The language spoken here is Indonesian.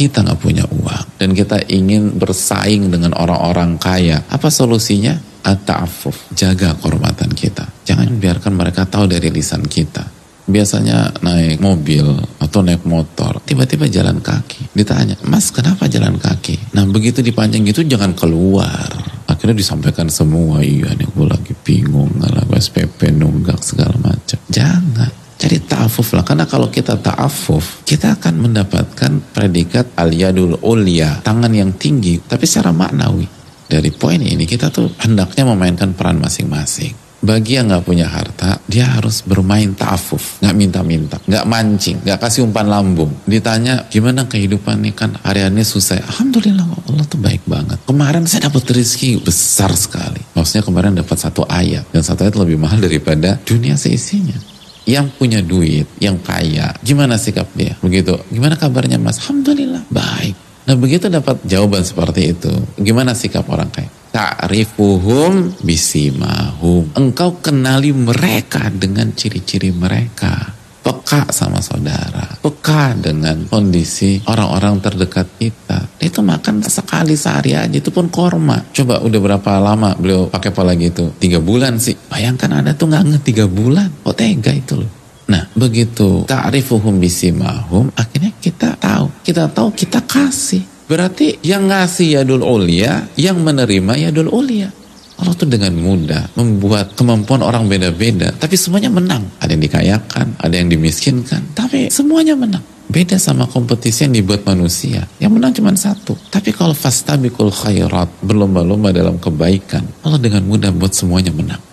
kita nggak punya uang dan kita ingin bersaing dengan orang-orang kaya, apa solusinya? At-ta'affuf, jaga kehormatan kita. Jangan biarkan mereka tahu dari lisan kita. Biasanya naik mobil atau naik motor, tiba-tiba jalan kaki. Ditanya, mas kenapa jalan kaki? Nah begitu dipanjang gitu jangan keluar. Akhirnya disampaikan semua, iya nih gue lagi bingung, lah gue SPP nunggak segala macam. Jangan. Jadi ta'afuf lah, karena kalau kita ta'afuf, kita akan mendapatkan predikat al-yadul ulia, tangan yang tinggi, tapi secara maknawi. Dari poin ini kita tuh hendaknya memainkan peran masing-masing. Bagi yang nggak punya harta, dia harus bermain ta'afuf, nggak minta-minta, nggak mancing, nggak kasih umpan lambung. Ditanya gimana kehidupan nih kan hari-hari susah. Alhamdulillah Allah tuh baik banget. Kemarin saya dapat rezeki besar sekali. Maksudnya kemarin dapat satu ayat dan satu ayat lebih mahal daripada dunia seisinya yang punya duit, yang kaya, gimana sikap dia? Begitu, gimana kabarnya mas? Alhamdulillah, baik. Nah begitu dapat jawaban seperti itu, gimana sikap orang kaya? Ta'rifuhum bisimahum. Engkau kenali mereka dengan ciri-ciri mereka peka sama saudara, peka dengan kondisi orang-orang terdekat kita. Itu makan sekali sehari aja, itu pun korma. Coba udah berapa lama beliau pakai pola gitu? Tiga bulan sih. Bayangkan ada tuh nggak nge tiga bulan. Kok tega itu loh. Nah begitu ta'rifuhum bisimahum, akhirnya kita tahu. Kita tahu kita kasih. Berarti yang ngasih yadul ulia, yang menerima yadul ulia. Allah tuh dengan mudah membuat kemampuan orang beda-beda, tapi semuanya menang. Ada yang dikayakan, ada yang dimiskinkan, tapi semuanya menang. Beda sama kompetisi yang dibuat manusia. Yang menang cuma satu. Tapi kalau fastabikul khairat, berlomba-lomba dalam kebaikan, Allah dengan mudah buat semuanya menang.